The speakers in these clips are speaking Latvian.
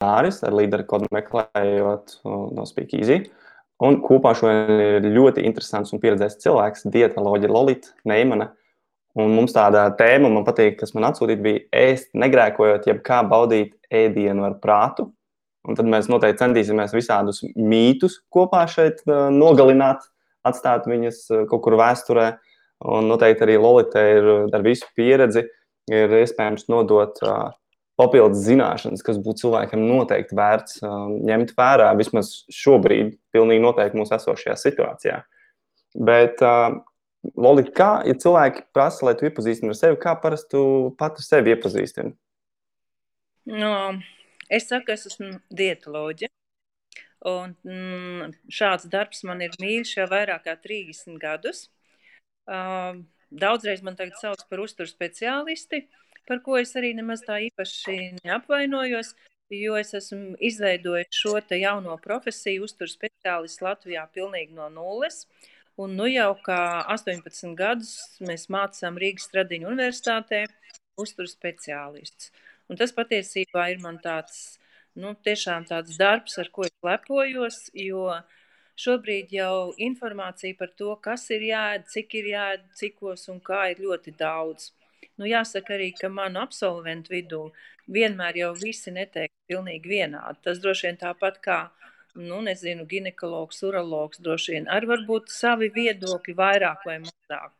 Māris ar līderu kodu meklējot no Speakeasy. Un kopā šodien ir ļoti interesants un pieredzējis cilvēks, dietoloģija Lolita Neimana. Un mums tāda tēma, man patīk, kas man atsūtīja, bija ēst, negrēkojot, jeb kā baudīt ēdienu ar prātu. Un tad mēs noteikti centīsimies visādus mītus kopā šeit nogalināt, atstāt viņus kaut kur vēsturē. Un noteikti arī Lolita ir ar visu pieredzi, ir iespējams nodot uh, papildus zināšanas, kas būtu cilvēkam noteikti vērts um, ņemt vērā vismaz šobrīd, pilnīgi noteikti mūsu esošajā situācijā. Bet, uh, Lolita, kā ja cilvēki prasa, lai tu iepazīstini ar sevi, kā parasti tu pati sevi iepazīstini? No, es saku, es esmu dietoloģija. Un, mm, šāds darbs man ir mīļš jau vairāk kā 30 gadus. Uh, daudzreiz man tagad sauc par uzturu speciālisti. Uh, par ko es arī nemaz tā īpaši neapvainojos, jo es esmu izveidojis šo jauno profesiju, uzturu speciālistu Latvijā pilnīgi no nulles. Un nu jau kā 18 gadus mēs mācām Rīgas Stradiņu universitātē uzturu speciālistus. Un tas patiesībā ir man tāds, nu, tiešām tāds darbs, ar ko es lepojos, jo šobrīd jau informācija par to, kas ir jāēd, cik ir jāēd, cikos un kā ir ļoti daudz. Nu, jāsaka arī, ka manu absolventu vidū vienmēr jau visi neteikt pilnīgi vienādi. Tas droši vien tāpat kā, nu, nezinu, ginekologs, urologs droši vien ar varbūt savi viedokļi vairāk vai mazāk.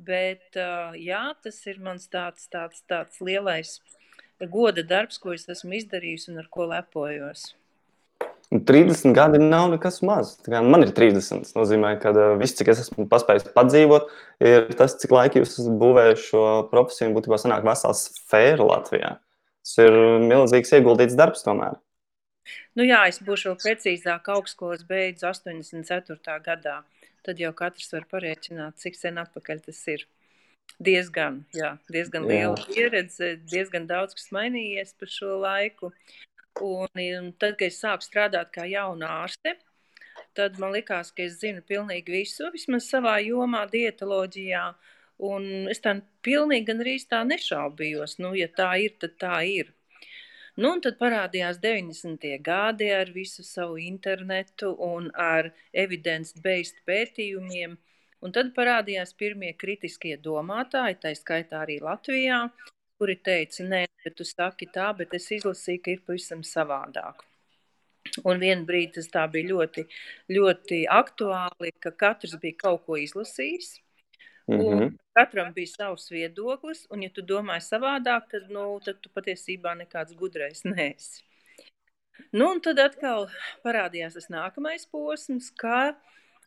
Bet, jā, tas ir mans tāds, tāds, tāds lielais goda darbs, ko es esmu izdarījis un ar ko lepojos. 30 gadi nav nekas maz. Man ir 30. Tas nozīmē, ka uh, viss, cik es esmu paspējis padzīvot, ir tas, cik laiki jūs esat būvējuši šo profesiju. Būtībā sanāk vesela sfēra Latvijā. Tas ir milzīgs ieguldīts darbs tomēr. Nu jā, es būšu vēl precīzāk augstskolas beidzu 84. gadā. Tad jau katrs var parēķināt, cik sen atpakaļ tas ir. Diezgan, jā, diezgan liela jā. pieredze, diezgan daudz kas mainījies pa šo laiku. Un, un tad, kad es sāku strādāt kā jauna ārste, tad man likās, ka es zinu pilnīgi visu, vismaz savā jomā, dietoloģijā. Un es tā pilnīgi gandrīz tā nešaubījos. Nu, ja tā ir, tad tā ir. Nu, un tad parādījās 90. gadi ar visu savu internetu un ar evidence-based pētījumiem. Un tad parādījās pirmie kritiskie domātāji, tā skaitā arī Latvijā, kuri teica, nē, bet tu saki tā, bet es izlasīju, ka ir pavisam savādāk. Un vienā brīdī tas tā bija ļoti, ļoti aktuāli, ka katrs bija kaut ko izlasījis. Mm -hmm. Katram bija savs viedoklis, un, ja tu domāji savādāk, tad, nu, tad tu patiesībā nekāds gudrais neesi. Nu, un tad atkal parādījās tas nākamais posms, kā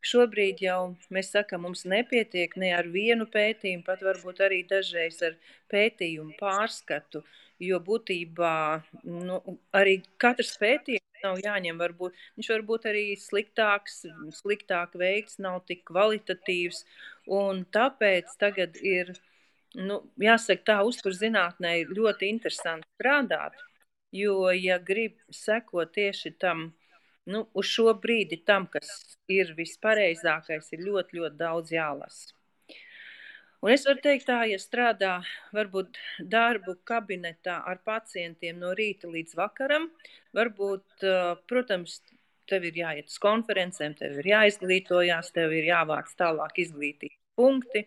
Šobrīd jau mēs sakām, mums nepietiek ne ar vienu pētījumu, pat varbūt arī dažreiz ar pētījumu pārskatu, jo būtībā nu, arī katrs pētījums nav jāņem. Varbūt, viņš var būt arī sliktāks, sliktāk veikts, nav tik kvalitatīvs. Tāpēc tagad ir, nu, jāsaka, tā uzturzinātnē ir ļoti interesanti strādāt, jo, ja grib sekot tieši tam, nu, uz šo brīdi tam, kas ir vispareizākais, ir ļoti, ļoti daudz jālasa. Un es varu teikt, tā, ja strādā varbūt darbu kabinetā ar pacientiem no rīta līdz vakaram, varbūt, protams, tev ir jāiet uz konferencēm, tev ir jāizglītojās, tev ir jāvāc tālāk izglītības punkti.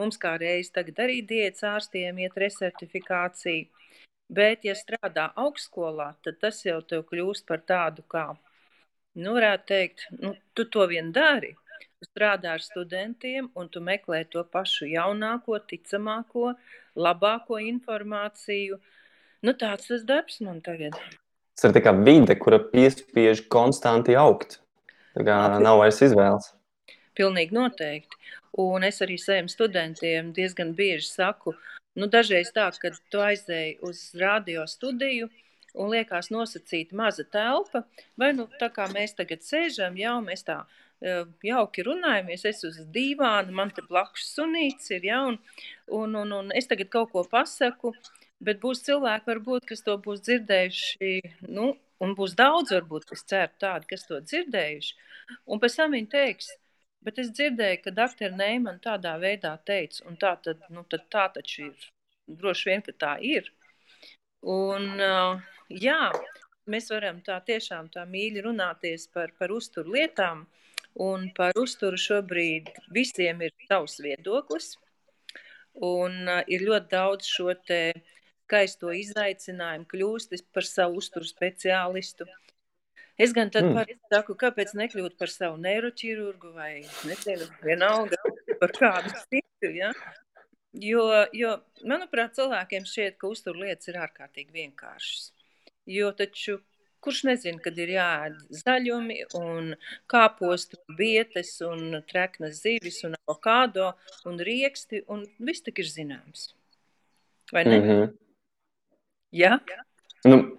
Mums kā reiz tagad arī diētas ārstiem iet resertifikācija, bet, ja strādā augstskolā, tad tas jau tev kļūst par tādu kā Nu, varētu teikt, nu, tu to vien dari. Tu strādā ar studentiem, un tu meklē to pašu jaunāko, ticamāko, labāko informāciju. Nu, tāds tas darbs man tagad. Tas ir kā vide, kura piespiež konstanti augt. Tā kā nav vairs izvēles. Pilnīgi noteikti. Un es arī saviem studentiem diezgan bieži saku, nu, dažreiz tā, ka tu aizēji uz radio studiju, uh, un liekas nosacīta maza telpa, vai nu tā kā mēs tagad sēžam, jau mēs tā e, jauki runājamies, es uz dīvāna, man te blakus sunīts ir, ja, un, un, un, un es tagad kaut ko pasaku, bet būs cilvēki varbūt, kas to būs dzirdējuši, nu, un būs daudz varbūt, es ceru tādi, kas to dzirdējuši, un pēc tam viņi teiks, bet es dzirdēju, ka doktor Neiman tādā veidā teica, un tā tad, nu, tad tā taču ir, droši vien, ka tā ir. Un, uh, Jā, mēs varam tā tiešām tā mīļi runāties par, par uzturu lietām, un par uzturu šobrīd visiem ir savs viedoklis, un uh, ir ļoti daudz šo te skaisto izaicinājumu kļūst par savu uzturu speciālistu. Es gan tad mm. saku, kāpēc nekļūt par savu neiroķirurgu vai nezinu, vienalga par kādu citu, ja? Jo, jo, manuprāt, cilvēkiem šķiet, ka uzturlietas ir ārkārtīgi vienkāršas. Jo taču kurš nezina, kad ir jāēd zaļumi un kāpostu, bietes un treknas zivis un avokādo un rieksti un viss tik ir zināms. Vai ne? Mm -hmm. Ja? Nu,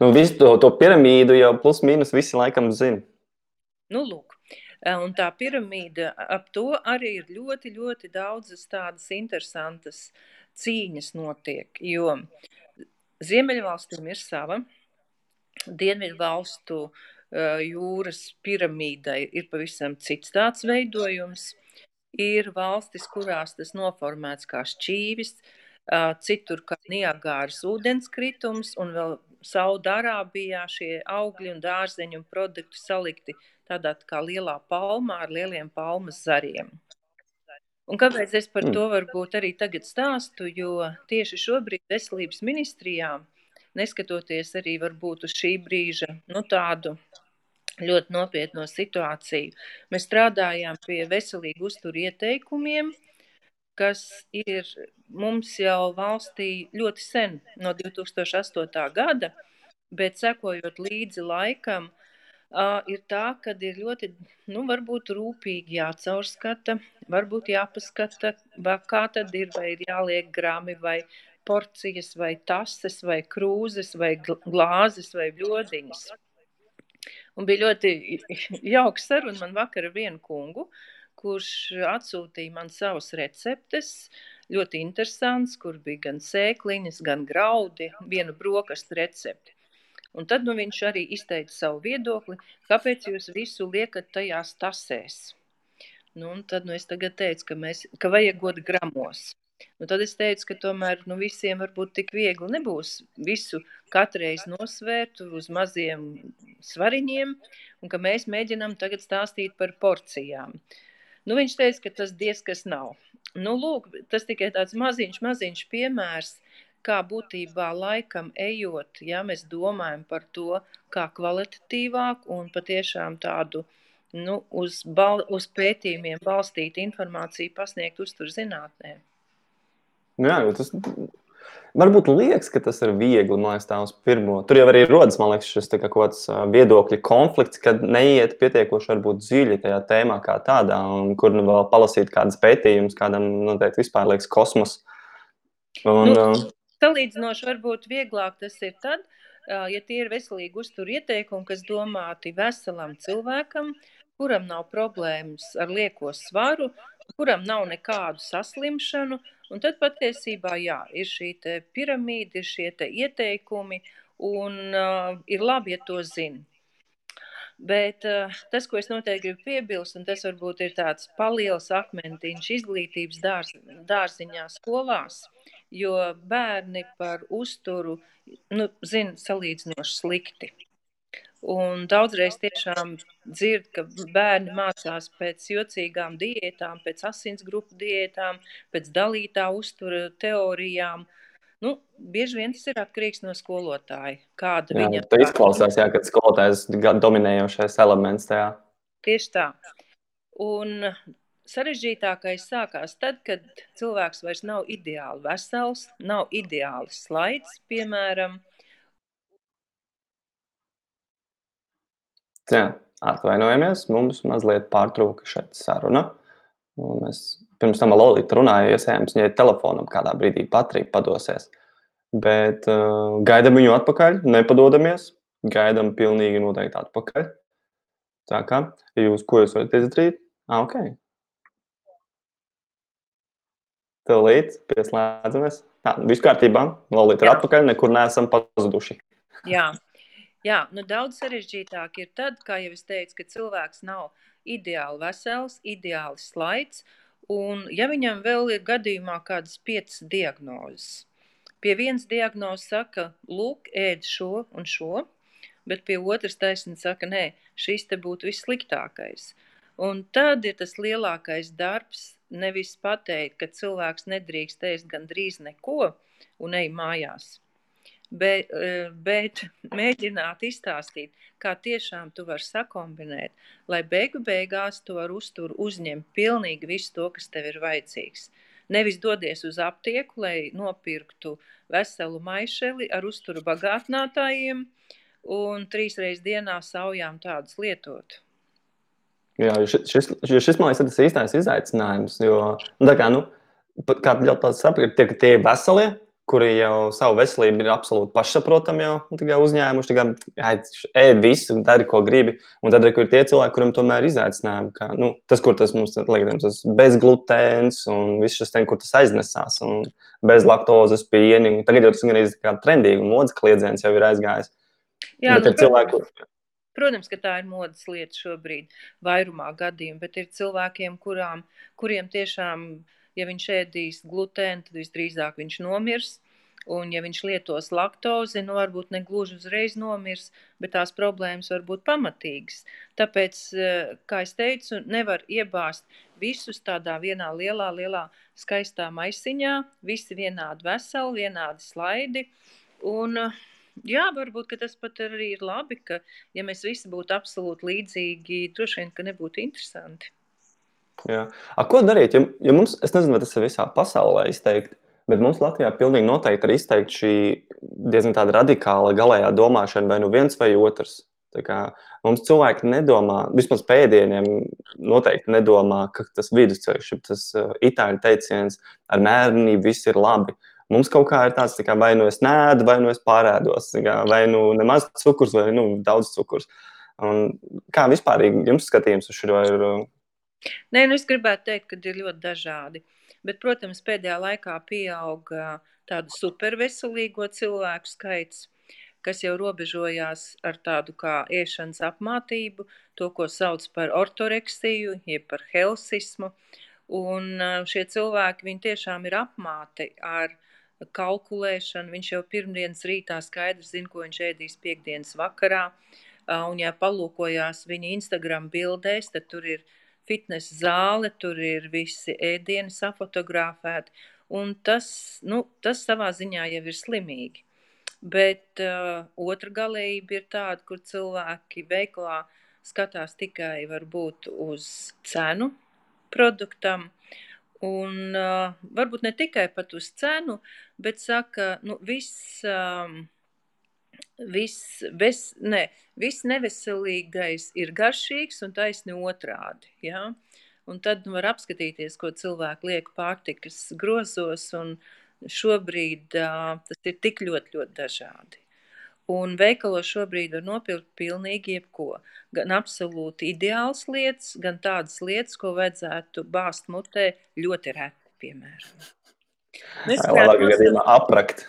nu visu to, to piramīdu jau plus mīnus visi laikam zina. Nu, lūk. Un tā piramīda, ap to arī ir ļoti, ļoti daudzas tādas interesantas cīņas notiek, jo Ziemeļvalstīm ir sava, Dienvidu valstu jūras piramīdai ir pavisam cits tāds veidojums. Ir valstis, kurās tas noformēts kā šķīvis, citur kā Niagāras ūdenskritums, un vēl Saudārābijā šie augļi un dārzeņu un produkti salikti tādā kā lielā palmā ar lieliem palmas zariem. Un kāpēc es par mm. to varbūt arī tagad stāstu? Jo tieši šobrīd veselības ministrijā, neskatoties arī varbūt uz šī brīža nu, tādu ļoti nopietno situāciju, mēs strādājām pie veselīgu uzturu ieteikumiem, kas ir mums jau valstī ļoti sen, no 2008. gada, bet sekojot līdzi laikam, Uh, ir tā, ka ir ļoti, nu, rūpīgi jācaurskata, varbūt jāpaskata, kā tad ir, vai ir jāliek grami, vai porcijas, vai tases, vai krūzes, vai glāzes, vai bļodiņas. Un bija ļoti jauks saruna man vakar ar vienu kungu, kurš atsūtīja man savas receptes, ļoti interesants, kur bija gan sēkliņas, gan graudi, vienu brokastu recepti. Un tad nu, viņš arī izteica savu viedokli, kāpēc jūs visu liekat tajās tasēs. Nu, tad nu, es teicu, ka, mēs, ka vajag got gramos. Nu, tad es teicu, ka tomēr nu, visiem varbūt tik viegli nebūs visu katreiz nosvērt uz maziem svariņiem, un ka mēs mēģinām tagad stāstīt par porcijām. Nu, viņš teica, ka tas diez kas nav. Nu, lūk, tas tikai tāds maziņš, maziņš piemērs, kā būtībā laikam ejot, ja mēs domājam par to, kā kvalitatīvāk un patiešām tādu nu, uz, bal, uz pētījumiem balstītu informāciju pasniegt uzturzinātnē. Nu jā, tas varbūt liekas, ka tas ir viegli, man liekas, tā uz pirmo. Tur jau arī rodas, man liekas, šis kaut kāds viedokļu konflikts, kad neiet pietiekoši varbūt dziļi tajā tēmā kā tādā, un kur nu vēl palasīt kādas pētījumus, kādam noteikti vispār liekas kosmos. Un, nu, Salīdzinoši varbūt vieglāk tas ir tad, ja tie ir veselīgi uzturu ieteikumi, kas domāti veselam cilvēkam, kuram nav problēmas ar lieko svaru, kuram nav nekādu saslimšanu. Un tad patiesībā jā, ir šī piramīda, ir šie ieteikumi, un uh, ir labi, ja to zina. Bet uh, tas, ko es noteikti gribu piebilst, un tas varbūt ir tāds paliels akmentiņš izglītības dārz, dārziņā skolās, jo bērni par uzturu nu, zina salīdzinoši slikti. Un daudzreiz tiešām dzird, ka bērni mācās pēc jocīgām diētām, pēc asinsgrupu diētām, pēc dalītā uztura teorijām. Nu, bieži vien tas ir atkarīgs no skolotāja. Kāda jā, viņa ir? Izklausās, jā, ka skolotājs ir dominējošais elements tajā. Tieši tā. Un sarežģītākais sākās tad, kad cilvēks vairs nav ideāli vesels, nav ideāli slaids, piemēram. Jā, atvainojamies, mums mazliet pārtrūka šeit saruna. Un mēs pirms tam Lolita runāja, iespējams, viņai telefonam kādā brīdī baterija padosies. Bet uh, gaidām viņu atpakaļ, nepadodamies, gaidām pilnīgi noteikti atpakaļ. Tā kā jūs, ko jūs varat izdarīt? Ah, ok, Tūlīt pieslēdzamies. Jā, viss kārtībā. Lolita ir atpakaļ, nekur neesam pazuduši. Jā, jā nu daudz sarežģītāk ir tad, kā jau es teicu, ka cilvēks nav ideāli vesels, ideāli slaids, un ja viņam vēl ir gadījumā kādas piecas diagnozes, pie vienas diagnozes saka, lūk, ēd šo un šo, bet pie otras taisnība saka, nē, šis te būtu vissliktākais. Un tad ir tas lielākais darbs, nevis pateikt, ka cilvēks nedrīkst ēst gandrīz neko un ej mājās. Bet, e, bet mēģināt izstāstīt, kā tiešām tu vari sakombinēt, lai beigu beigās tu ar uzturu uzņem pilnīgi visu to, kas tev ir vajadzīgs. Nevis dodies uz aptieku, lai nopirktu veselu maišeli ar uzturu bagātinātājiem, un trīs reizes dienā saujām tādus lietot. Jā, šis, šis, šis man liekas, tas īstais izaicinājums. Jo, nu, tā kā, nu, kā jau tāds saprot, tie, tie ir veselie, kuri jau savu veselību ir absolūti pašsaprotami jau nu, uzņēmuši. Ēd visu, dari, ko gribi. Un tad ir tie cilvēki, kuriem tomēr ir izaicinājumi. Ka, nu, tas, kur tas mums liekas, tas bezglutēns un viss šis ten, kur tas aiznesās. Un bez laktozes pieni. Tagad jau tas ir gan trendīgi un modes kliedziens jau ir aizgājis. Jā, bet nu, cilvēku... Protams, ka tā ir modes lieta šobrīd, vairumā gadījumu, bet ir cilvēkiem, kurām, kuriem tiešām, ja viņš ēdīs glutēnu, tad visdrīzāk viņš nomirs. Un, ja viņš lietos laktozi, nu, varbūt ne gluži uzreiz nomirs, bet tās problēmas var būt pamatīgas. Tāpēc, eh, kā es teicu, nevar iebāzt visus tādā vienā lielā, lielā skaistā maisiņā, visi vienādi veseli, vienādi slaidi. Un, uh, Jā, varbūt tas pat arī ir labi, ka, ja mēs visi būtu absolūti līdzīgi, droši vien, ka nebūtu interesanti. Jā. A, ko darīt? Ja, ja mums, es nezinu, vai tas ir visā pasaulē izteikti, bet mums Latvijā pilnīgi noteikti ir izteikti šī diezgan tāda radikāla galējā domāšana, vai nu viens vai otrs. Mums cilvēki nedomā, vismaz pēdieniem noteikti nedomā, ka tas vidusceļš, tas uh, itāļu teiciens ar mērnību viss ir labi. Uh, Mums kaut kā ir tāds, tā kā, vai nu es nēdu, vai nu es pārēdos, kā, vai nu nemaz cukurs, vai nu daudz cukurs. Un kā vispār jums skatījums uz šo ir? Nē, nu es gribētu teikt, ka ir ļoti dažādi. Bet, protams, pēdējā laikā pieauga tādu superveselīgo cilvēku skaits, kas jau robežojās ar tādu kā ēšanas apmātību, to, ko sauc par ortoreksiju, jeb par helsismu. Un šie cilvēki, viņi tiešām ir apmāti ar kalkulēšanu. Viņš jau pirmdienas rītā skaidri zina, ko viņš ēdīs piekdienas vakarā. Un, ja palūkojās viņa Instagram bildēs, tad tur ir fitnes zāle, tur ir visi ēdieni safotografēti. Un tas, nu, tas savā ziņā jau ir slimīgi. Bet uh, otra galējība ir tāda, kur cilvēki veiklā skatās tikai varbūt uz cenu produktam, Un uh, varbūt ne tikai pat uz cenu, bet saka, nu, viss, um, viss, ves, ne, viss neveselīgais ir garšīgs un taisni otrādi. Ja? Un tad nu, var apskatīties, ko cilvēki liek pārtikas grozos, un šobrīd uh, tas ir tik ļoti, ļoti dažādi. Un veikalos šobrīd var nopirkt pilnīgi jebko. Gan absolūti ideāls lietas, gan tādas lietas, ko vajadzētu bāzt mutē ļoti reti, piemēram. Nu, Labāk gadījumā aprakt.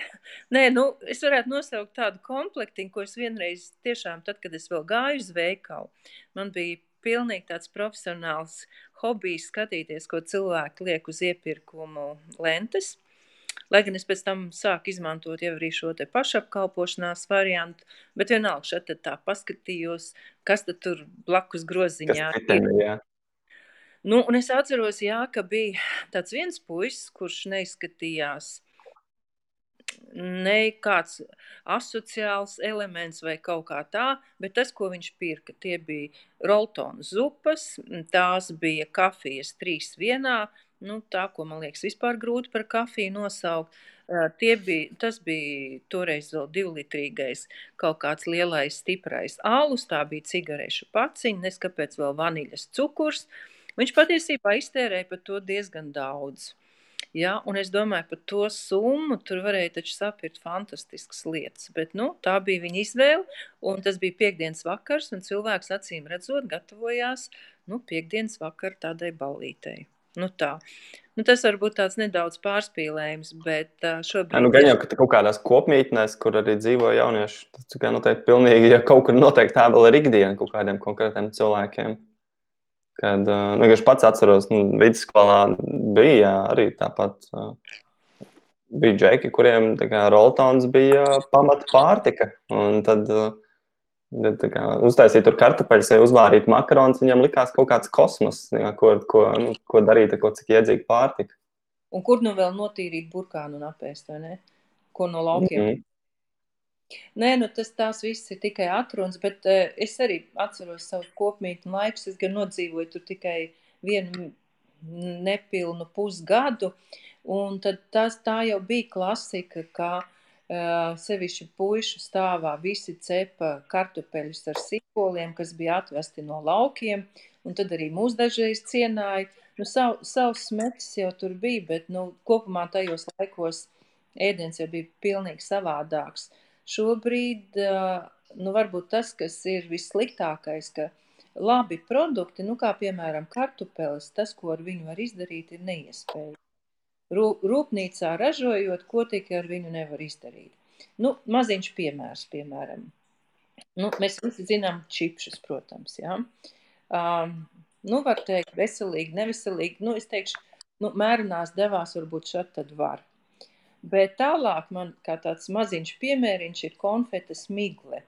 Nē, nu, es varētu nosaukt tādu komplektiņu, ko es vienreiz tiešām, tad, kad es vēl gāju uz veikalu, man bija pilnīgi tāds profesionāls hobijs skatīties, ko cilvēki liek uz iepirkumu lentes – Lai gan es pēc tam sāku izmantot jau arī šo te pašapkalpošanās variantu, bet vienalga šeit tā paskatījos, kas tad tur blakus groziņā ir. Jā. Nu, un es atceros, jā, ka bija tāds viens puisis, kurš neizskatījās ne kāds asociāls elements vai kaut kā tā, bet tas, ko viņš pirka, tie bija roltonu zupas, tās bija kafijas trīs vienā, nu, tā, ko man liekas, vispār grūti par kafiju nosaukt. Tie bija, tas bija toreiz vēl divlitrīgais, kaut kāds lielais, stiprais alus, tā bija cigarešu paciņa, neskapēc vēl vaniļas cukurs. Viņš patiesībā iztērēja par to diezgan daudz. Ja, un es domāju, par to summu tur varēja taču sapirkt fantastiskas lietas. Bet nu, tā bija viņa izvēle, un tas bija piekdienas vakars, un cilvēks acīm redzot gatavojās nu, piekdienas vakar tādai ballītei. Nu tā. Nu, tas var būt tāds nedaudz pārspīlējums, bet šobrīd. Ja, nu, gan jau ka kaut kādās kopmītnēs, kur arī dzīvo jaunieši, tas gan noteikti pilnīgi, ja kaut kur noteikti tā vēl ir ikdiena kaut kādiem konkrētiem cilvēkiem. Kad, nu, es pats atceros, nu, vidusskolā bija jā, arī tāpat. bija džeki, kuriem roltons bija pamata pārtika. Un tad, tad kā, uztaisīt tur kartupeļus vai uzvārīt makaronus, viņam likās kaut kāds kosmos, jā, ko, ko, nu, ko darīt ar ko cik iedzīgu pārtika. Un kur nu vēl notīrīt burkānu un apēst, vai ne? Ko no laukiem? Mm -hmm. Nē, nu tas tās viss ir tikai atrunas, bet uh, es arī atceros savu kopmītni laikus. Es gan nodzīvoju tur tikai vienu nepilnu pusgadu, un tad tas, tā jau bija klasika, ka uh, sevišķi puišu stāvā visi cepa kartupeļus ar sīpoliem, kas bija atvesti no laukiem, un tad arī mūs dažreiz cienāja. Nu, sav, savs smēķis jau tur bija, bet nu, kopumā tajos laikos ēdiens jau bija pilnīgi savādāks. Šobrīd, nu, varbūt tas, kas ir vissliktākais, ka labi produkti, nu, kā piemēram kartupeles, tas, ko ar viņu var izdarīt, ir neiespējami. Rūpnīcā ražojot, ko tikai ar viņu nevar izdarīt. Nu, maziņš piemērs, piemēram. Nu, mēs visi zinām čipšus, protams, jā. Um, nu, var teikt, veselīgi, neveselīgi. Nu, es teikšu, nu, mērenās devās varbūt šad tad var. Bet tālāk man kā tāds maziņš piemēriņš ir konfetes migle,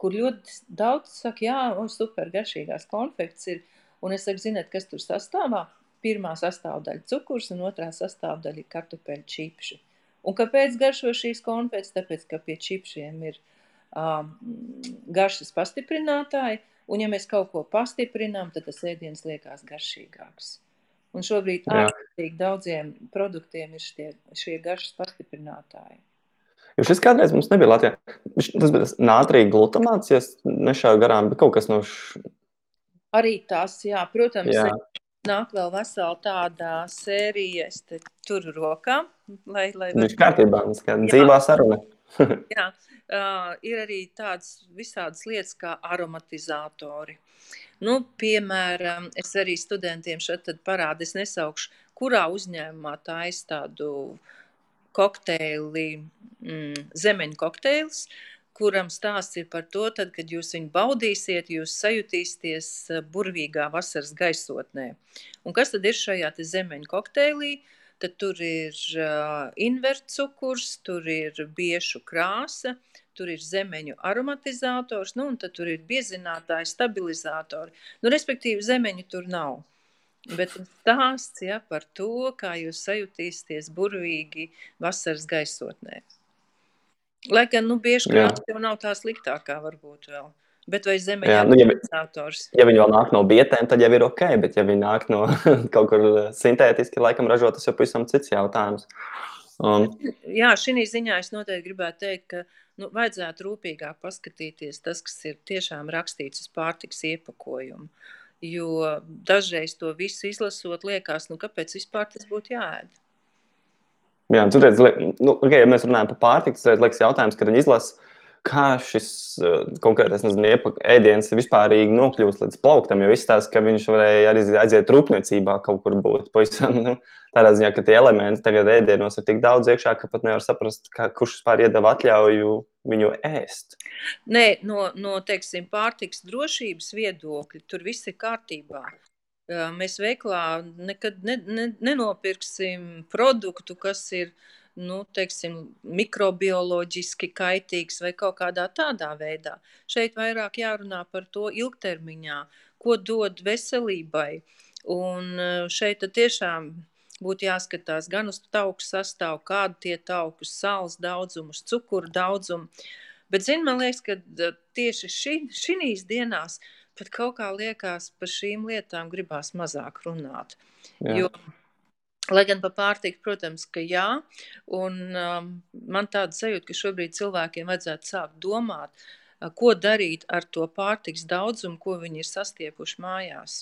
kur ļoti daudz saka, jā, o, super garšīgās konfekts ir, un es saku, ziniet, kas tur sastāvā? Pirmā sastāvdaļa cukurs un otrā sastāvdaļa ir kartupeļu čipši. Un kāpēc garšo šīs konfetes? Tāpēc, ka pie čipšiem ir um, garšas pastiprinātāji, Un, ja mēs kaut ko pastiprinām, tad tas ēdiens liekas garšīgāks. Un šobrīd ārkārtīgi daudziem produktiem ir šie, šie garšas pastiprinātāji. Jo šis kādreiz mums nebija Latvijā. Tas bija nātrija glutamāts, ja nešāvu garām, bet kaut kas no š... Arī tas, jā, protams, jā. Nāk vēl vesela tāda sērija, es te turu rokā, lai... lai var... Viņš kārtībā, mums kā dzīvā saruna. jā, uh, ir arī tādas visādas lietas kā aromatizatori. Nu, piemēram, es arī studentiem šeit parādu, es nesaukšu, kurā uzņēmumā taisa tādu kokteili, mm, zemeņu kokteils, kuram stāsts ir par to, tad, kad jūs viņu baudīsiet, jūs sajutīsieties burvīgā vasaras gaisotnē. Un kas tad ir šajā zemeņu kokteilī? Tad tur ir uh, invercukurs, tur ir biešu krāsa, tur ir zemeņu aromatizators, nu, un tur ir biezinātāji, stabilizatori. Nu, respektīvi, zemeņu tur nav. Bet stāsts ja, par to, kā jūs sajutīsieties burvīgi vasaras gaisotnē. Lai gan, nu, bieži krāsa jau nav tā sliktākā varbūt vēl. Bet vai zemeņu Jā, nu, ja, ja viņi vēl nāk no bietēm, tad jau ir ok, bet ja viņi nāk no kaut kur sintētiski laikam ražot, tas jau pavisam cits jautājums. Um, Jā, šī ziņā es noteikti gribētu teikt, ka nu, vajadzētu rūpīgāk paskatīties tas, kas ir tiešām rakstīts uz pārtiks iepakojumu. Jo dažreiz to visu izlasot, liekas, nu, kāpēc vispār tas būtu jāēd. Jā, tur redz, nu, okay, ja mēs runājam par pārtiku, tad liekas jautājums, kad viņi izlasa kā šis uh, konkrētais ēdiens vispār nokļūst līdz plauktam. Jo izstāsta, ka viņš varēja arī aiziet rūpniecībā kaut kur būt. Pavisam, nu, tādā ziņā, ka tie elementi tagad ēdienos ir tik daudz iekšā, ka pat nevar saprast, kā, kurš vispār iedeva atļauju viņu ēst. Nē, no, no teiksim, pārtiks drošības viedokļa tur viss ir kārtībā. Mēs veiklā nekad ne, ne, nenopirksim produktu, kas ir uh, nu, teiksim, mikrobioloģiski kaitīgs vai kaut kādā tādā veidā. Šeit vairāk jārunā par to ilgtermiņā, ko dod veselībai. Un šeit tiešām būtu jāskatās gan uz tauku sastāvu, kādu tie tauku, sāls daudzumus, cukuru daudzumu. Bet, zin, man liekas, ka tieši ši, šīs dienās pat kaut kā liekas par šīm lietām gribās mazāk runāt. Jā. Jo Lai gan par pārtiku, protams, ka jā, un um, man tāda sajūta, ka šobrīd cilvēkiem vajadzētu sākt domāt, uh, ko darīt ar to pārtiks daudzumu, ko viņi ir sastiepuši mājās.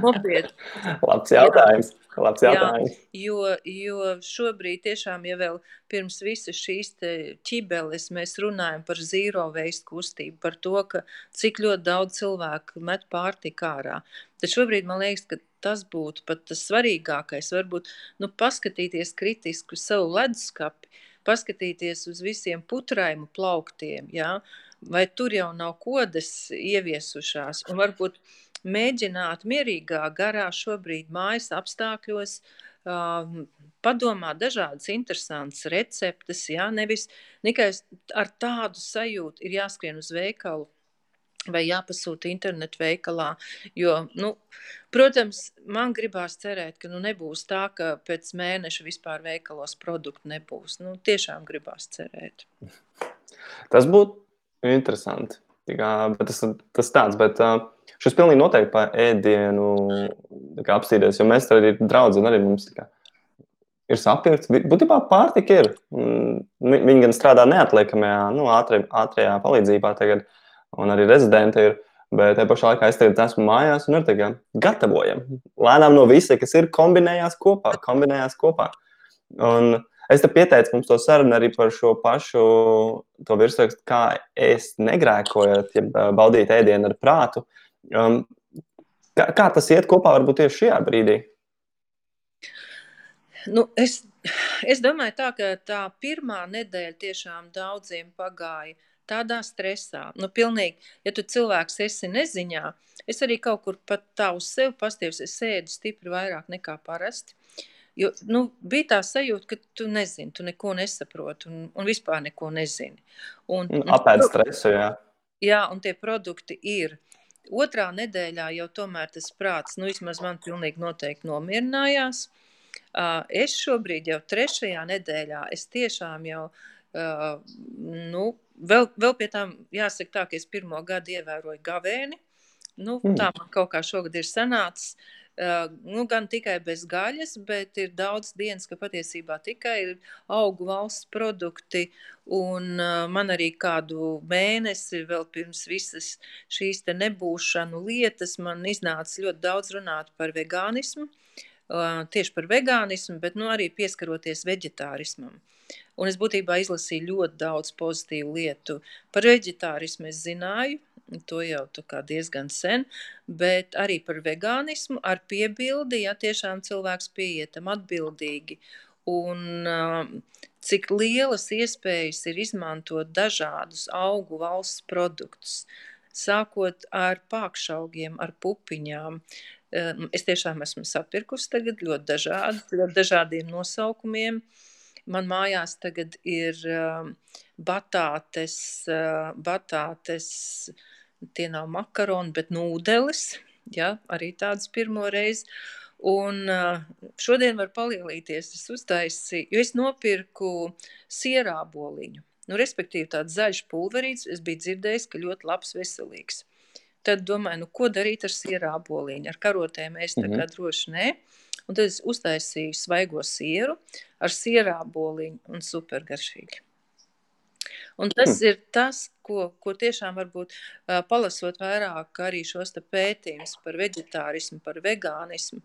Nopietni. Labs jautājums. Labs jautājums. Jā, jo, jo šobrīd tiešām, ja vēl pirms visas šīs ķibeles mēs runājam par zīro veistu kustību, par to, ka cik ļoti daudz cilvēku met pārtika ārā, tad šobrīd man liekas, ka tas būtu pat tas svarīgākais. Varbūt nu, paskatīties kritiski uz savu leduskapi, paskatīties uz visiem putraimu plauktiem, ja? vai tur jau nav kodas ieviesušās, un varbūt mēģināt mierīgā garā šobrīd mājas apstākļos uh, padomāt dažādas interesantas receptes, jā, nevis tikai ar tādu sajūtu ir jāskrien uz veikalu vai jāpasūta internetu veikalā. Jo, nu, protams, man gribās cerēt, ka nu, nebūs tā, ka pēc mēneša vispār veikalos produktu nebūs. Nu, tiešām gribās cerēt. Tas būtu interesanti. Kā, tas, tas tāds, bet uh, šis pilnīgi noteikti par ēdienu apstīties, jo mēs arī draudzīgi arī mums kā, ir sapirkts. Būtībā pārtika ir. Viņi gan strādā neatliekamajā, nu, ātrajā, ātrajā palīdzībā tagad, un arī rezidenti ir. Bet tajā pašā laikā es tagad esmu mājās un ir tā kā gatavojam. Lēnām no visa, kas ir, kombinējās kopā. Kombinējās kopā. Un Es te pieteicu mums to sarunu arī par šo pašu virsrakstu, kā ēst negrēkojot, ja baudīt ēdienu ar prātu. Um, kā, kā tas iet kopā varbūt tieši šajā brīdī? Nu, es, es domāju, tā, ka tā pirmā nedēļa tiešām daudziem pagāja tādā stresā. Nu, pilnīgi, ja tu cilvēks esi neziņā, es arī kaut kur pat tā uz sevi pastīvs, es sēdu stipri vairāk nekā parasti. Jo nu, bija tā sajūta, ka tu nezini, tu neko nesaproti un, un vispār neko nezini. Un, un, Apēd stresu, jā. Jā, un tie produkti ir. Otrā nedēļā jau tomēr tas prāts, nu vismaz man pilnīgi noteikti nomierinājās. Es šobrīd jau trešajā nedēļā, es tiešām jau, nu, vēl, vēl pie tām jāsaka tā, ka es pirmo gadu ievēroju gavēni. Nu, mm. tā man kaut kā šogad ir sanācis. Uh, nu, gan tikai bez gaļas, bet ir daudz dienas, ka patiesībā tikai ir augu valsts produkti. Un man arī kādu mēnesi vēl pirms visas šīs te nebūšanu lietas man iznāca ļoti daudz runāt par vegānismu. Tieši par vegānismu, bet nu, arī pieskaroties veģetārismam. Un es būtībā izlasīju ļoti daudz pozitīvu lietu. Par veģetārismu es zināju, To jau diezgan sen, bet arī par vegānismu ar piebildi, ja tiešām cilvēks pieietam atbildīgi. Un cik lielas iespējas ir izmantot dažādus augu valsts produktus, sākot ar pākšaugiem, ar pupiņām. Es tiešām esmu sapirkusi tagad ļoti dažādi, ļoti dažādiem nosaukumiem. Man mājās tagad ir batātes, batātes tie nav makaroni, bet nūdeles, ja, arī tādas pirmo reizi. Un šodien var palielīties, es uztaisīju, jo es nopirku sierāboliņu. Nu, respektīvi tāds zaļš pulverīts, es biju dzirdējis, ka ļoti labs veselīgs. Tad domāju, nu, ko darīt ar sierāboliņu? Ar karotēm es tā kā droši nē. Un tad es uztaisīju svaigo sieru ar sierāboliņu un supergaršīgi. Un tas ir tas, ko, ko tiešām varbūt palasot vairāk arī šos pētījumus par veģetārismu, par vegānismu,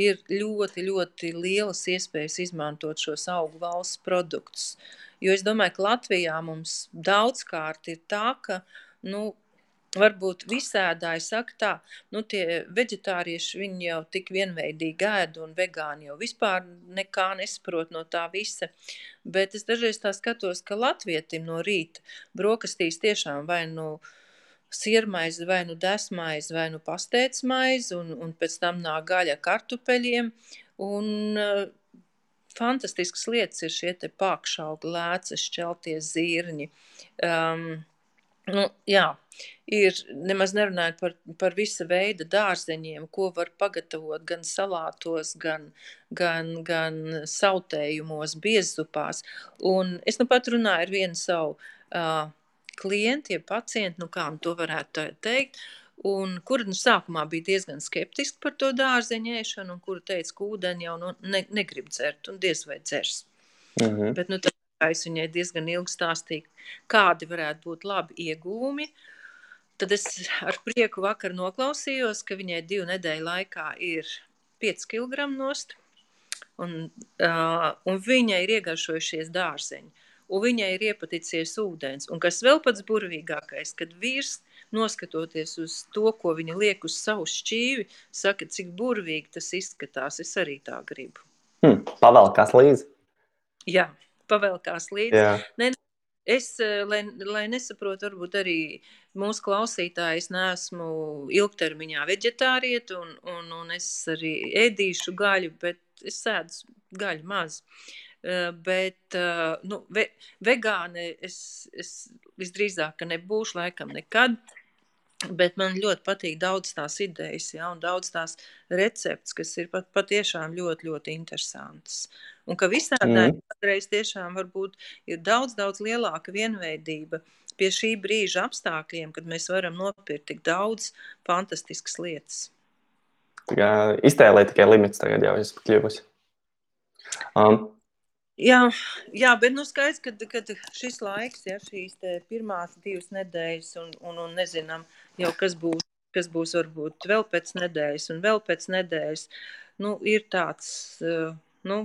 ir ļoti, ļoti lielas iespējas izmantot šos augu valsts produktus. Jo es domāju, ka Latvijā mums daudzkārt ir tā, ka nu, varbūt visādāji saka tā, nu tie veģetārieši viņi jau tik vienveidīgi ēd un vegāni jau vispār nekā nesaprot no tā visa. Bet es dažreiz tā skatos, ka latvietim no rīta brokastīs tiešām vai nu siermaizi, vai nu desmaizi, vai nu pastēcmaizi, un, un pēc tam nāk gaļa kartupeļiem, un uh, fantastiskas lietas ir šie te pākšaugi, lēces, šķeltie zirņi. Um, Nu, jā, ir nemaz nerunājot par, par visa veida dārzeņiem, ko var pagatavot gan salātos, gan, gan, gan sautējumos, biezupās. Un es nu pat runāju ar vienu savu uh, klientu, ja pacientu, nu kā nu to varētu teikt, un kura nu sākumā bija diezgan skeptiski par to dārzeņu ēšanu, un kura teica, ka ūdeni jau nu, ne, negrib dzert, un diez vai dzers. -hmm. Bet nu, Es viņai diezgan ilgi stāstīju, kādi varētu būt labi iegūmi. Tad es ar prieku vakar noklausījos, ka viņai divu nedēļu laikā ir 5 kg nost, un, uh, un viņai ir iegaršojušies dārzeņi, un viņai ir iepaticies ūdens. Un kas vēl pats burvīgākais, kad vīrs, noskatoties uz to, ko viņa liek uz savu šķīvi, saka, cik burvīgi tas izskatās, es arī tā gribu. Hmm, pavēlkās līdzi. Jā pavēlkās līdzi. Ne, es, eh, lai, lai nesaprotu, varbūt arī mūsu klausītājs neesmu ilgtermiņā veģetārieta un, un, un es arī ēdīšu gaļu, bet es sēdu gaļu maz. Uh, bet uh, nu, ve, vegāni es, es visdrīzāk nebūšu laikam nekad. Bet man ļoti patīk daudz tās idejas, ja, un daudz tās receptes, kas ir pat, patiešām ļoti, ļoti interesantas. Un ka visādāk mm. reiz tiešām varbūt ir daudz, daudz lielāka vienveidība pie šī brīža apstākļiem, kad mēs varam nopirkt tik daudz fantastiskas lietas. Iztēlē tikai limits tagad jau esmu kļuvusi. Um, Jā, jā, bet nu skaidrs, ka kad šis laiks, ja šīs pirmās divas nedēļas, un, un, un nezinām jau, kas būs, kas būs varbūt vēl pēc nedēļas, un vēl pēc nedēļas, nu, ir tāds, nu,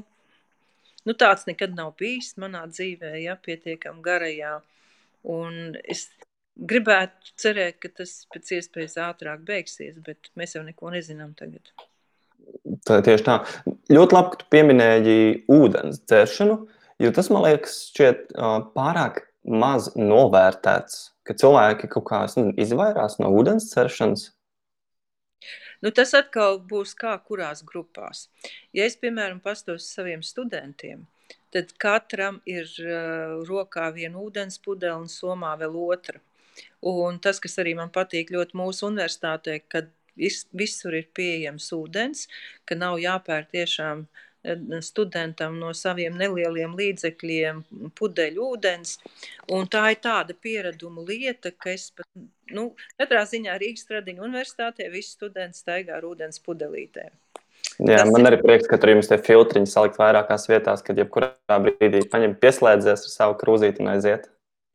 nu tāds nekad nav bijis manā dzīvē, ja, pietiekam garajā, un es gribētu cerēt, ka tas pēc iespējas ātrāk beigsies, bet mēs jau neko nezinām tagad. Tā, tieši tā. Ļoti labi, ka tu pieminēji ūdens dzeršanu, jo tas man liekas, šķiet pārāk maz novērtēts, ka cilvēki kaut kā nezinu, izvairās no ūdens dzeršanas. Nu, tas atkal būs kā kurās grupās. Ja es, piemēram, pastos saviem studentiem, tad katram ir uh, rokā viena ūdens pudele un somā vēl otra. Un tas, kas arī man patīk ļoti mūsu universitātē, kad vis, visur ir pieejams ūdens, ka nav jāpērk tiešām eh, studentam no saviem nelieliem līdzekļiem pudeļu ūdens. Un tā ir tāda piereduma lieta, ka es pat, nu, katrā ziņā Rīgas Stradiņu universitātē visi studenti staigā ar ūdens pudelītēm. Jā, Tas man ir... arī prieks, ka tur jums tie filtriņi salikt vairākās vietās, kad jebkurā brīdī paņem pieslēdzies ar savu krūzīti un aiziet.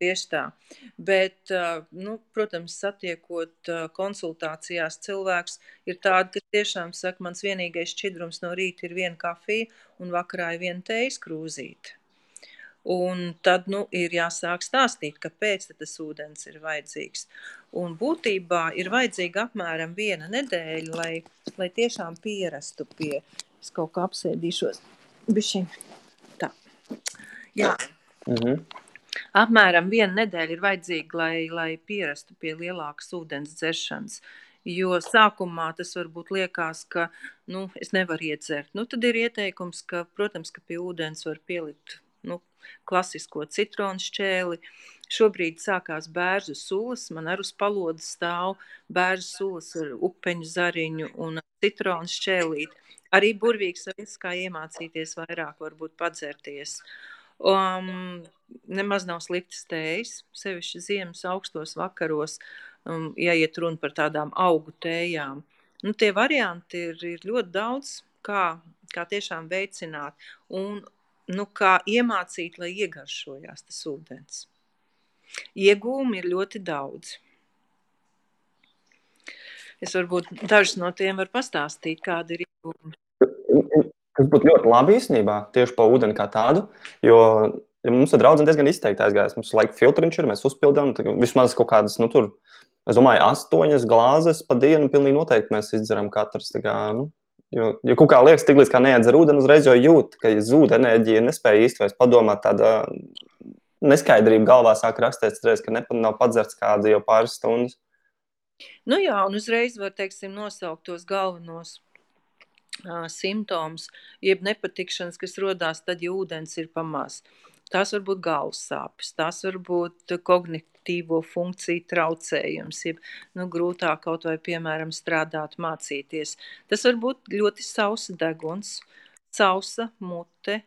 Tieši tā. Bet, nu, protams, satiekot konsultācijās cilvēks, ir tādi, kas tiešām saka, mans vienīgais šķidrums no rīta ir viena kafija un vakarā ir viena tejas krūzīte. Un tad nu, ir jāsāk stāstīt, kāpēc tas ūdens ir vajadzīgs. Un būtībā ir vajadzīga apmēram viena nedēļa, lai, lai tiešām pierastu pie. Es kaut kā apsēdīšos. Bišķiņ. Tā. Jā. -hmm. Apmēram viena nedēļa ir vajadzīga, lai, lai pierastu pie lielākas ūdens dzeršanas. Jo sākumā tas varbūt liekas, ka nu, es nevaru iedzert. Nu, tad ir ieteikums, ka, protams, ka pie ūdens var pielikt nu, klasisko citronu šķēli. Šobrīd sākās bērnu sulas, man arī uz palodas stāv bērnu sulas ar upeņu zariņu un citronu šķēlīti. Arī burvīgs veids, kā iemācīties vairāk, varbūt padzerties. Um, nemaz nav sliktas tējas, sevišķi ziemas augstos vakaros, um, ja iet runa par tādām augu tējām. Nu, tie varianti ir, ir ļoti daudz, kā, kā tiešām veicināt un nu, kā iemācīt, lai iegaršojās tas ūdens. Iegūmi ir ļoti daudz. Es varbūt dažus no tiem varu pastāstīt, kādi ir iegūmi. Tas būtu ļoti labi īstenībā, tieši par ūdeni kā tādu, jo ja mums ir draudzene diezgan izteikti aizgājis. Mums laika filtriņš ir, mēs uzpildām vismaz kaut kādas, nu, tur, es domāju, astoņas glāzes pa dienu. Pilnīgi noteikti mēs izdzeram katrs. Kā, nu, jo, jo kaut kā liekas, tik līdz kā neatdzer ūdeni, uzreiz jau jūt, ka zūd enerģija, nespēja īsti vairs padomāt tāda neskaidrība galvā sāk rasties, reiz, ka ne, nav padzerts kāda jau pāris stundas. Nu jā, un uzreiz var, teiksim, nosaukt tos galvenos simptomus, jeb nepatikšanas, kas rodās tad, ja ūdens ir pamazs. Tās var būt galvas sāpes, tās var būt kognitīvo funkciju traucējums, jeb nu, grūtāk kaut vai, piemēram, strādāt, mācīties. Tas var būt ļoti sausa deguns, sausa mute,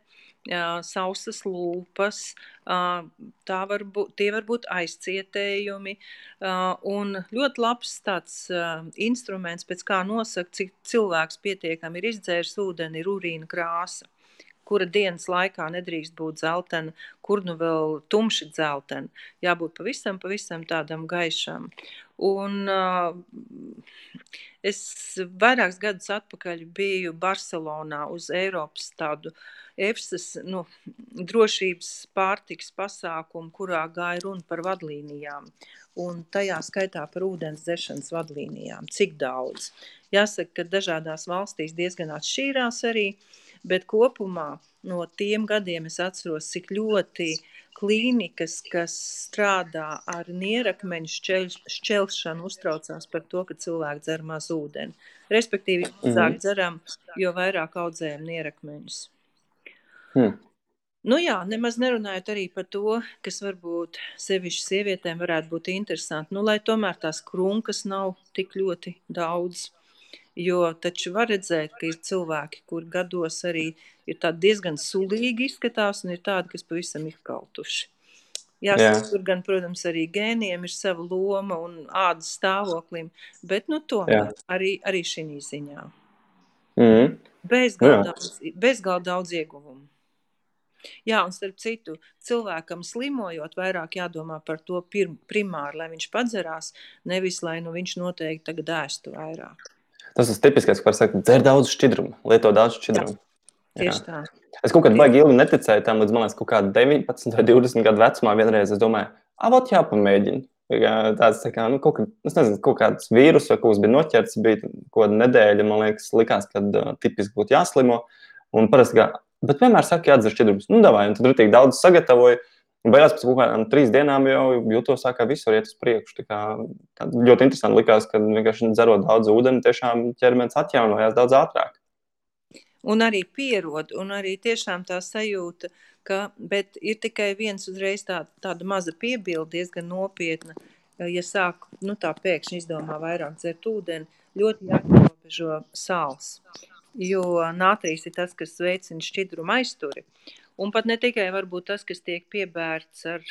sausas lūpas, var būt, tie var būt aizcietējumi, un ļoti labs tāds instruments, pēc kā nosaka, cik cilvēks pietiekami ir izdzēris ūdeni, ir urīna krāsa kura dienas laikā nedrīkst būt zeltaina, kur nu vēl tumši dzeltena. Jābūt pavisam, pavisam tādam gaišam. Un uh, es vairākus gadus atpakaļ biju Barcelonā uz Eiropas tādu EFSAS nu, drošības pārtiks pasākumu, kurā gāja runa par vadlīnijām. Un tajā skaitā par ūdens dzeršanas vadlīnijām. Cik daudz? Jāsaka, ka dažādās valstīs diezgan atšķīrās arī uh, Bet kopumā no tiem gadiem es atceros, cik ļoti klīnikas, kas strādā ar nierakmeņu šķel, šķelšanu, uztraucās par to, ka cilvēki dzer maz ūdeni. Respektīvi, Mhm. mazāk dzeram, jo vairāk audzējam nierakmeņus. Hmm. Nu jā, nemaz nerunājot arī par to, kas varbūt sevišķi sievietēm varētu būt interesanti. Nu, lai tomēr tās krunkas nav tik ļoti daudz. Jo taču var redzēt, ka ir cilvēki, kur gados arī ir tādi diezgan sulīgi izskatās, un ir tādi, kas pavisam izkautuši. Jāsaka, Jā. tur gan, protams, arī gēniem ir sava loma un ādas stāvoklim, bet nu tomēr Jā. arī, arī šī ziņā. Mhm. Bezgalīgi Jā. daudz, bezgal daudz ieguvumu. Jā, un starp citu, cilvēkam slimojot, vairāk jādomā par to pir, primāri, lai viņš padzerās, nevis lai nu, viņš noteikti tagad ēstu vairāk. Tas ir tipiskais, ko saka, dzer daudz šķidrumu, lieto daudz šķidrumu. Tieši tā. Es kaut kādā baigi ilgi neticēju tam, līdz man liekas, kaut kāda 19 vai 20 gadu vecumā vienreiz es domāju, ah, vot jāpamēģina. Jā, Tāds tā kā, nu, kaut, es nezinu, kaut kāds vīrus vai kaut kas bija noķerts, bija kaut kāda nedēļa, man liekas, likās, ka uh, tipiski būtu jāslimo. Un parasti, kā, bet vienmēr saka, jādzer šķidrums. Nu, davai, un tad rītīgi daudz sagatavoju. Un beigās pēc kaut kādām trīs dienām jau jūtos, tā kā viss var iet uz priekšu. Tā kā, tā ļoti interesanti likās, ka vienkārši dzerot daudz ūdeni, tiešām ķermenis atjaunojās daudz ātrāk. Un arī pierod, un arī tiešām tā sajūta, ka, bet ir tikai viens uzreiz tā, tāda maza piebilde, diezgan nopietna. Ja sāk, nu tā pēkšņi izdomā vairāk dzert ūdeni, ļoti jāierobežo sāls. Jo nātrīs ir tas, kas veicina šķidrumu aizturi. Un pat ne tikai tas, kas tiek piebērts ar,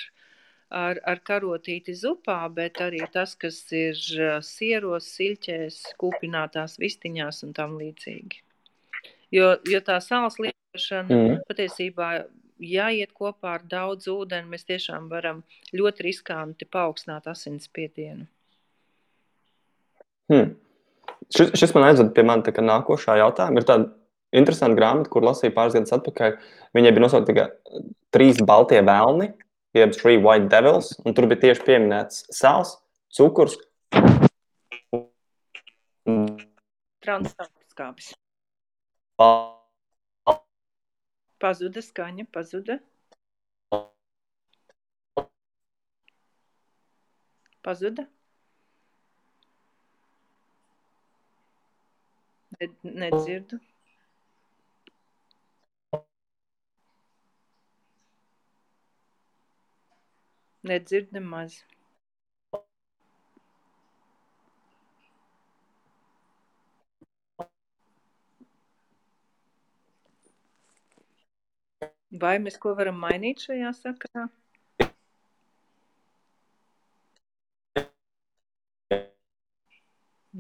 ar, ar karotīti zupā, bet arī tas, kas ir ā, sieros, siļķēs, kūpinātās vistiņās un tam līdzīgi. Jo, jo tā sāls lietošana Mhm. patiesībā, ja iet kopā ar daudz ūdeni, mēs tiešām varam ļoti riskanti paaugstināt asinsspiedienu. Hmm. Šis, šis man aizved pie manis nākošā jautājuma. Ir tāda interesanta grāmata, kur lasīju pāris gadus atpakaļ. Viņai bija nosaukta tikai trīs baltie vēlni, jeb Three White Devils, un tur bija tieši pieminēts sāls, cukurs. bal- Pazuda skaņa, pazuda. Pazuda. Ne, Nedzirdu nemaz. Vai mēs ko varam mainīt šajā sakarā?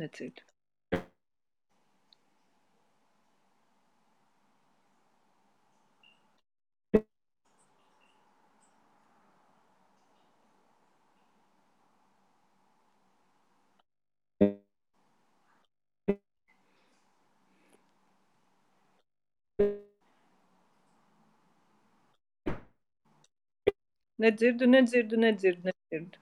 Nedzirdu. Nedzirdu, nedzirdu, nedzirdu, nedzirdu.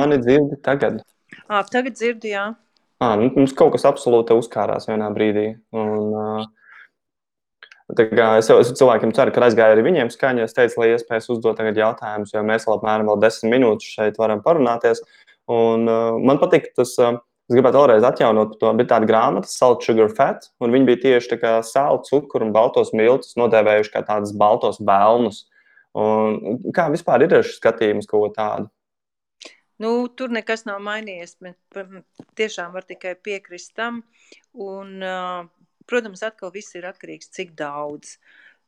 Mani dzirdi tagad. À, tagad dzirdu, jā. À, nu, mums kaut kas absolūti uzkārās vienā brīdī. Un, uh, Es jau esmu cilvēkiem ceru, ka aizgāju arī viņiem skaņā. Es teicu, lai iespējas uzdot jautājumus, jo mēs vēl apmēram vēl desmit minūtes šeit varam parunāties. Un, man patīk tas, es gribētu vēlreiz atjaunot to. Bija tāda grāmata, Salt, Sugar, Fat, un viņi bija tieši tā kā sāla, cukuru un baltos miltus nodēvējuši kā tādus baltos bēlnus. Un, kā vispār ir šis skatījums ko tādu? Nu, tur nekas nav mainījies. Tiešām var tikai piekrist tam. Un, Protams, atkal viss ir atkarīgs, cik daudz.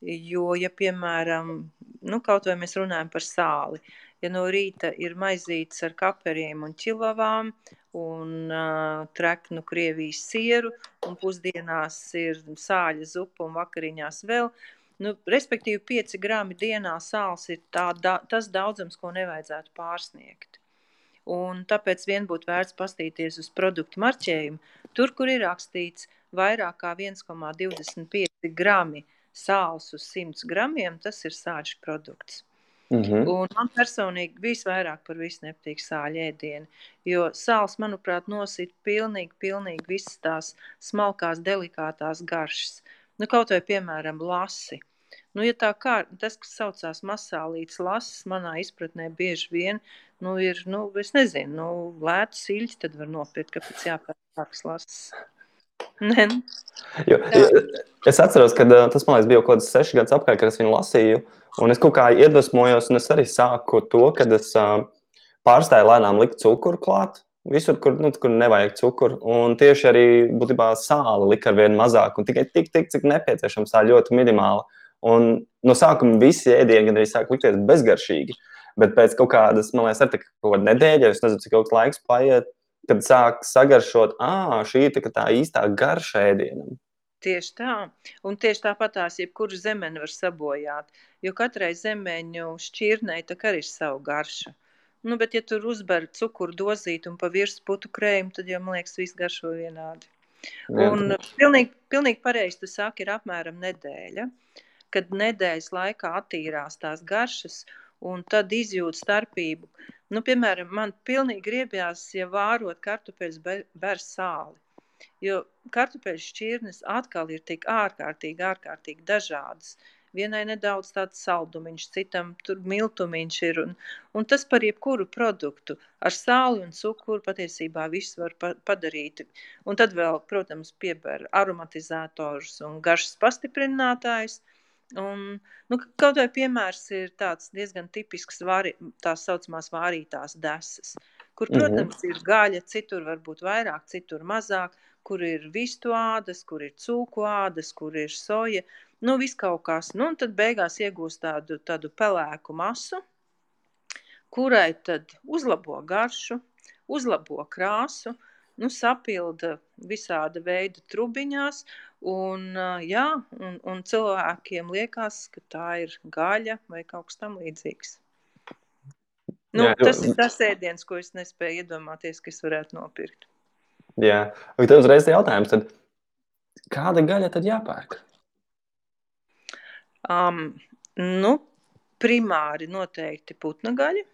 Jo, ja, piemēram, nu, kaut vai mēs runājam par sāli, ja no rīta ir maizītes ar kaperiem un čilavām un uh, treknu Krievijas sieru, un pusdienās ir sāļa zupa un vakariņās vēl, nu, respektīvi 5 grami dienā sāls ir tā, da, tas daudzums, ko nevajadzētu pārsniegt. Un tāpēc vien būtu vērts pastīties uz produktu marķējumu. Tur, kur ir rakstīts vairāk kā 1,25 grami sāls uz 100 gramiem, tas ir sāļš produkts. Mm -hmm. Un man personīgi visvairāk par visu nepatīk sāļu ēdieni, jo sāls, manuprāt, nosit pilnīgi, pilnīgi visas tās smalkās, delikātās garšas. Nu, kaut vai, piemēram, lasi. Nu, ja tā kā tas, kas saucās masālīts lasis, manā izpratnē bieži vien, nu, ir, nu, es nezinu, nu, lētu siļķi tad var nopirkt, kāpēc jāpērk tāks lasis. Ne. Jo, jo, es atceros, ka tas man liekas, bija kaut kāds seši gadus atpakaļ, kad es viņu lasīju. Un es kaut kā iedvesmojos, un es arī sāku to, kad es uh, pārstāju lēnām likt cukuru klāt. Visur, kur, nu, kur nevajag cukuru. Un tieši arī būtībā sāli lika ar vien mazāk, un tikai tik, tik cik nepieciešams, tā ļoti minimāli. Un no sākuma visi ēdieni gan arī sāk likties bezgaršīgi. Bet pēc kaut kādas, man liekas, ar kaut kādu nedēļu, es nezinu, cik ilgs laiks paiet, kad sāk sagaršot, ah, šī ir tā īstā garša ēdienam. Tieši tā, un tieši tāpatās jebkuru zemeni var sabojāt, jo katrai zemeņu šķirnei tā arī ir savu garšu. Nu, bet, ja tur uzber cukuru dozīt un pa virsmu putu krējumu, tad jau, man liekas, viss garšo vienādi. Un pilnīgi, pilnīgi pareizi tu saki, ir apmēram nedēļa, kad nedēļas laikā attīrās tās garšas un tad izjūt starpību. Nu, piemēram, man pilnīgi griebjās, ja vārot kartupeļus ber sāli. Jo kartupeļu šķirnes atkal ir tik ārkārtīgi, ārkārtīgi dažādas. Vienai nedaudz tāds saldumiņš, citam tur miltumiņš ir, un, un tas par jebkuru produktu. Ar sāli un cukuru patiesībā viss var pa padarīt. Un tad vēl, protams, pieber aromatizātors un garšas pastiprinātājs – Un, nu, kaut vai piemērs ir tāds diezgan tipisks vari, tās saucamās vārītās desas, kur, mhm. protams, mm -hmm. ir gaļa, citur varbūt vairāk, citur mazāk, kur ir vistu ādas, kur ir cūku ādas, kur ir soja, nu, viss kaut kas. Nu, un tad beigās iegūst tādu, tādu pelēku masu, kurai tad uzlabo garšu, uzlabo krāsu, nu, sapilda visāda veida trubiņās, un, jā, un, un cilvēkiem liekas, ka tā ir gaļa vai kaut kas tam līdzīgs. Nu, jā, tas ir tas ēdiens, ko es nespēju iedomāties, ka es varētu nopirkt. Jā, un tad uzreiz jautājums, tad kāda gaļa tad jāpērk? Um, nu, primāri noteikti putna gaļa.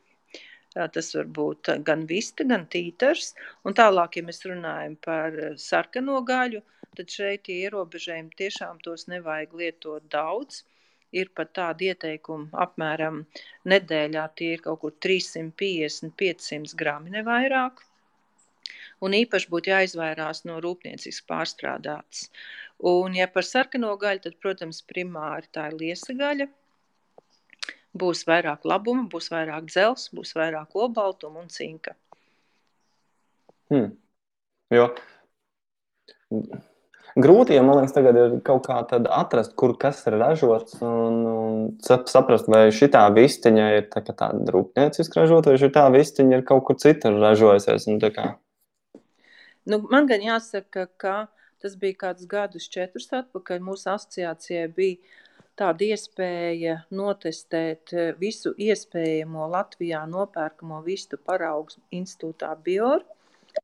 Tas var būt gan vista, gan tītars. Un tālāk, ja mēs runājam par sarkano gaļu, tad šeit tie ierobežojumi tiešām tos nevajag lietot daudz. Ir pat tāda ieteikuma, apmēram nedēļā tie ir kaut kur 350-500 grami, ne vairāk. Un īpaši būtu jāizvairās no rūpnieciski pārstrādātas. Un, ja par sarkano gaļu, tad, protams, primāri tā ir liesa gaļa, būs vairāk labuma, būs vairāk dzels, būs vairāk olbaltuma un cinka. Hmm. Jo grūti, ja man liekas, tagad ir kaut kā atrast, kur kas ir ražots un, un saprast, vai šī vistiņa ir tā, tāda rūpnieciska ražota, vai šī vistiņa ir kaut kur citur ražojusies. Nu, man gan jāsaka, ka tas bija kāds gadus četrus atpakaļ. Mūsu asociācijai bija tāda iespēja notestēt eh, visu iespējamo Latvijā nopērkamo vistu paraugu institūtā Bioru.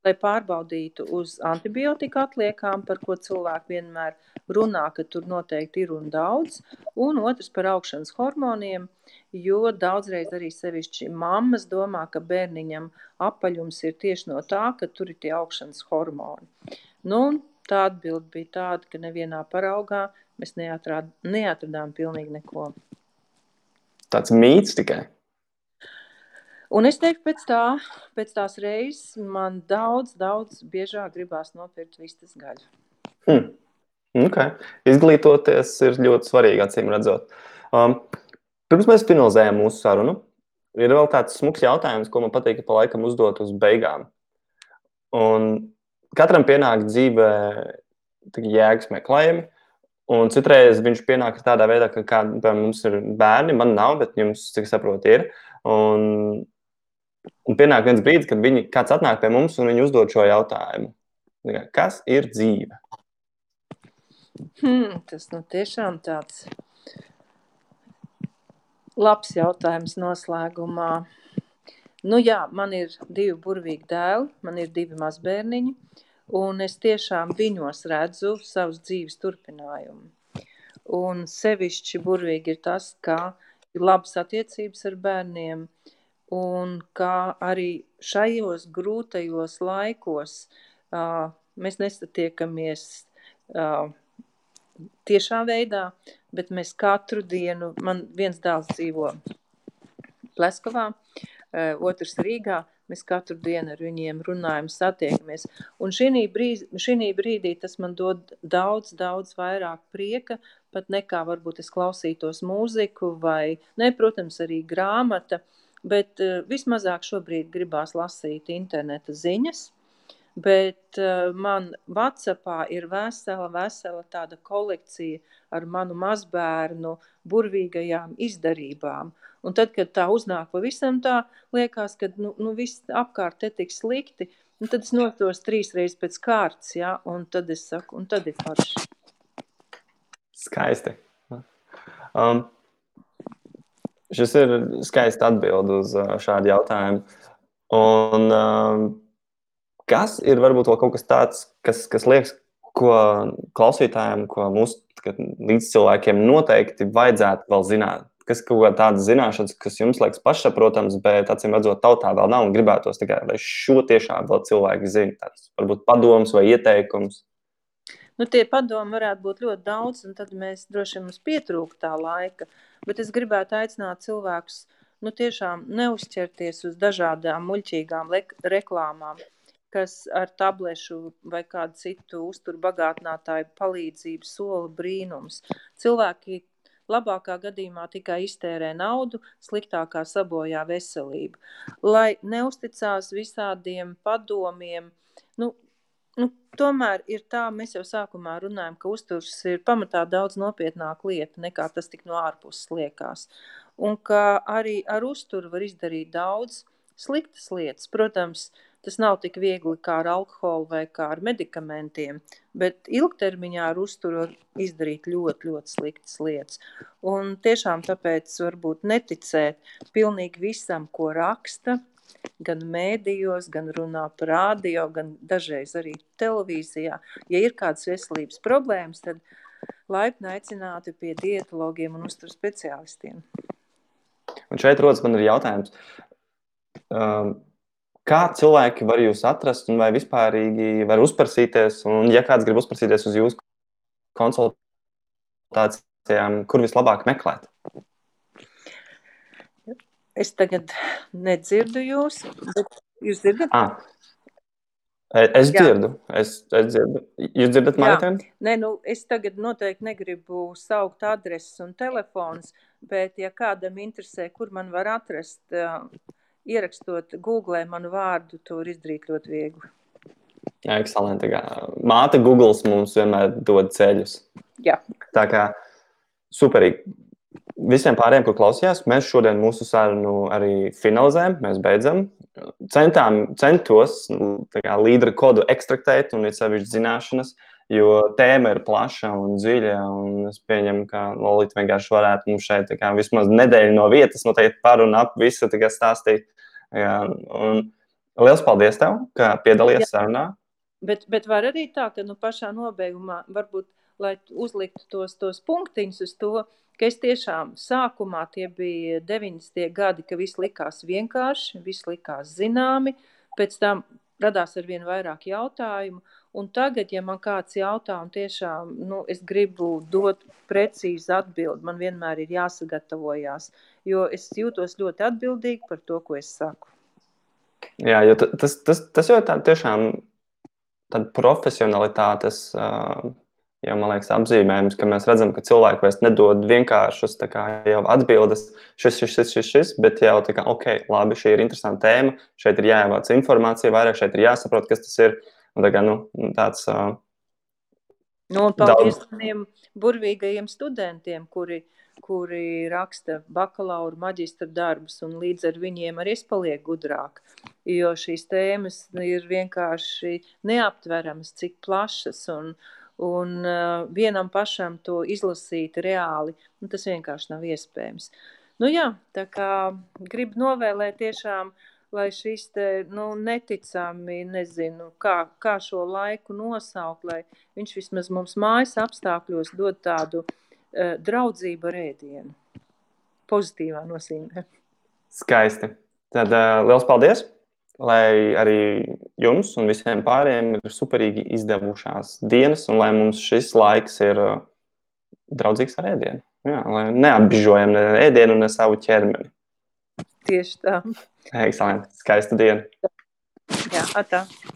Lai pārbaudītu uz antibiotika atliekām, par ko cilvēki vienmēr runā, ka tur noteikti ir un daudz, un otrs par augšanas hormoniem, jo daudzreiz arī sevišķi mammas domā, ka bērniņam apaļums ir tieši no tā, ka tur ir tie augšanas hormoni. Nu, tā atbild bija tāda, ka nevienā paraugā mēs neatrād, neatradām pilnīgi neko. Tāds mīts tikai. Un es teiktu, pēc, tā, pēc tās reizes man daudz, daudz biežāk gribās nopirkt vistas gaļu. Hmm. Okay. Izglītoties ir ļoti svarīgi, acīm redzot. Um, pirms mēs finalizējam mūsu sarunu, ir vēl tāds smags jautājums, ko man patīk pa laikam uzdot uz beigām. Un katram pienāk dzīvē jēgas meklējumi. Un citreiz viņš pienāk tādā veidā, ka kā, mums ir bērni, man nav, bet jums, cik saprotu, ir. Un Un pienāk viens brīdis, kad viņi, kāds atnāk pie mums un viņi uzdod šo jautājumu. Kas ir dzīve? Hmm, tas nu tiešām tāds labs jautājums noslēgumā. Nu jā, man ir divi burvīgi dēli, man ir divi mazbērniņi, un es tiešām viņos redzu savus dzīves turpinājumu. Un sevišķi burvīgi ir tas, ka ir labas attiecības ar bērniem, uh, un kā arī šajos grūtajos laikos uh, mēs nestatiekamies uh, tiešā veidā, bet mēs katru dienu, man viens dēls dzīvo Pleskovā, uh, otrs Rīgā, mēs katru dienu ar viņiem runājam, satiekamies. Un šī brīdī, šī brīdī tas man dod daudz, daudz vairāk prieka, pat nekā varbūt es klausītos mūziku vai, ne, protams, arī grāmata, uh, bet uh, vismazāk šobrīd gribās lasīt interneta ziņas. Bet uh, man Vācijā ir vesela, vesela tāda kolekcija ar manu mazbērnu burvīgajām izdarībām. Un tad, kad tā uznāk pavisam tā, liekas, ka nu, nu, viss apkārt te tik slikti, un tad es notos trīs reizes pēc kārtas, ja, un tad es saku, un tad ir forši. Skaisti. Um, Šis ir skaists atbild uz šādu jautājumu. Un, kas ir varbūt vēl kaut kas tāds, kas, kas liekas, ko klausītājiem, ko mūsu līdzcilvēkiem noteikti vajadzētu vēl zināt? Kas ir kaut kāda tāda zināšana, kas jums liekas pašsaprotams, bet acīm redzot, tautā vēl nav un gribētos tikai, lai šo tiešām vēl cilvēki zina. Tāds varbūt padoms vai ieteikums. Nu, tie padomi varētu būt ļoti daudz, un tad mēs droši vien mums pietrūkst tā laika. Bet es gribētu aicināt cilvēkus nu, tiešām neuzķerties uz dažādām muļķīgām reklāmām, kas ar tablešu vai kādu citu uzturbagātinātāju palīdzību sola brīnums. Cilvēki labākā gadījumā tikai iztērē naudu, sliktākā sabojā veselību. Lai neusticās visādiem padomiem, nu, Nu, tomēr ir tā, mēs jau sākumā runājam, ka uzturs ir pamatā daudz nopietnāka lieta nekā tas tik no ārpuses liekas. Un ka arī ar uzturu var izdarīt daudz sliktas lietas. Protams, tas nav tik viegli kā ar alkoholu vai kā ar medikamentiem, bet ilgtermiņā ar uzturu izdarīt ļoti, ļoti sliktas lietas. Un tiešām tāpēc varbūt neticēt pilnīgi visam, ko raksta, gan mēdījos, gan runā par rādio, gan dažreiz arī televīzijā. Ja ir kādas veselības problēmas, tad laipni aicinātu pie dietologiem un uzturu speciālistiem. Un šeit rodas man ir jautājums, um, kā cilvēki var jūs atrast un vai vispārīgi var uzprasīties, un ja kāds grib uzprasīties uz jūsu konsultācijām, kur vislabāk meklēt? Es tagad nedzirdu jūs, bet jūs dzirdat? Ah. Es Jā. dzirdu, es, es dzirdu. Jūs dzirdat mani tagad? Nē, nu, es tagad noteikti negribu saukt adreses un telefons, bet ja kādam interesē, kur man var atrast, uh, ierakstot Google manu vārdu, to var izdarīt ļoti viegli. Jā, ekscelenti. Māte Google mums vienmēr dod ceļus. Jā. Tā kā superīgi visiem pārējiem, kur klausījās, mēs šodien mūsu sarunu arī finalizējam, mēs beidzam. Centām, centos kā, līdera kodu ekstraktēt un ir sevišķi zināšanas, jo tēma ir plaša un dziļa. Un es pieņemu, ka Lorita vienkārši varētu mums šeit kā, vismaz nedēļu no vietas noteikti par un ap visu stāstīt. Jā, un, Lielas paldies tev, ka piedalījies sarunā. Bet, bet var arī tā, ka nu, pašā nobeigumā varbūt, lai uzliktu tos, tos punktiņus uz to, ka es tiešām sākumā tie bija 90. gadi, ka viss likās vienkārši, viss likās zināmi, pēc tam radās ar vien vairāk jautājumu, un tagad, ja man kāds jautā, un tiešām nu, es gribu dot precīzi atbildi, man vienmēr ir jāsagatavojās, jo es jūtos ļoti atbildīgi par to, ko es saku. Jā, jo tas, tas, tas jau tā tiešām tāda profesionalitātes, jau man liekas, apzīmējums, ka mēs redzam, ka cilvēki vairs nedod vienkāršas atbildes, šis, šis, šis, šis, šis bet jau tā kā, ok, labi, šī ir interesanta tēma, šeit ir jāievāc informācija vairāk, šeit ir jāsaprot, kas tas ir. Un tā kā, nu, tāds, uh, nu, un paldies tiem burvīgajiem studentiem, kuri, kuri raksta bakalaura, maģistra darbus, un līdz ar viņiem arī es palieku gudrāk. Jo šīs tēmas ir vienkārši neaptveramas, cik plašas, un, un uh, vienam pašam to izlasīt reāli, nu, tas vienkārši nav iespējams. Nu jā, tā kā gribu novēlēt tiešām lai šis te, nu, neticami, nezinu, kā, kā šo laiku nosaukt, lai viņš vismaz mums mājas apstākļos dod tādu uh, draudzību ar ēdienu. Pozitīvā nozīmē. Skaisti. Tad uh, liels paldies! Lai arī jums un visiem pārējiem ir superīgi izdevušās dienas, un lai mums šis laiks ir uh, draudzīgs ar ēdienu. Jā, lai neapbižojam ne ēdienu, ne savu ķermeni. Tieši tā. Ekscelenti. Skaista diena. Jā, atā.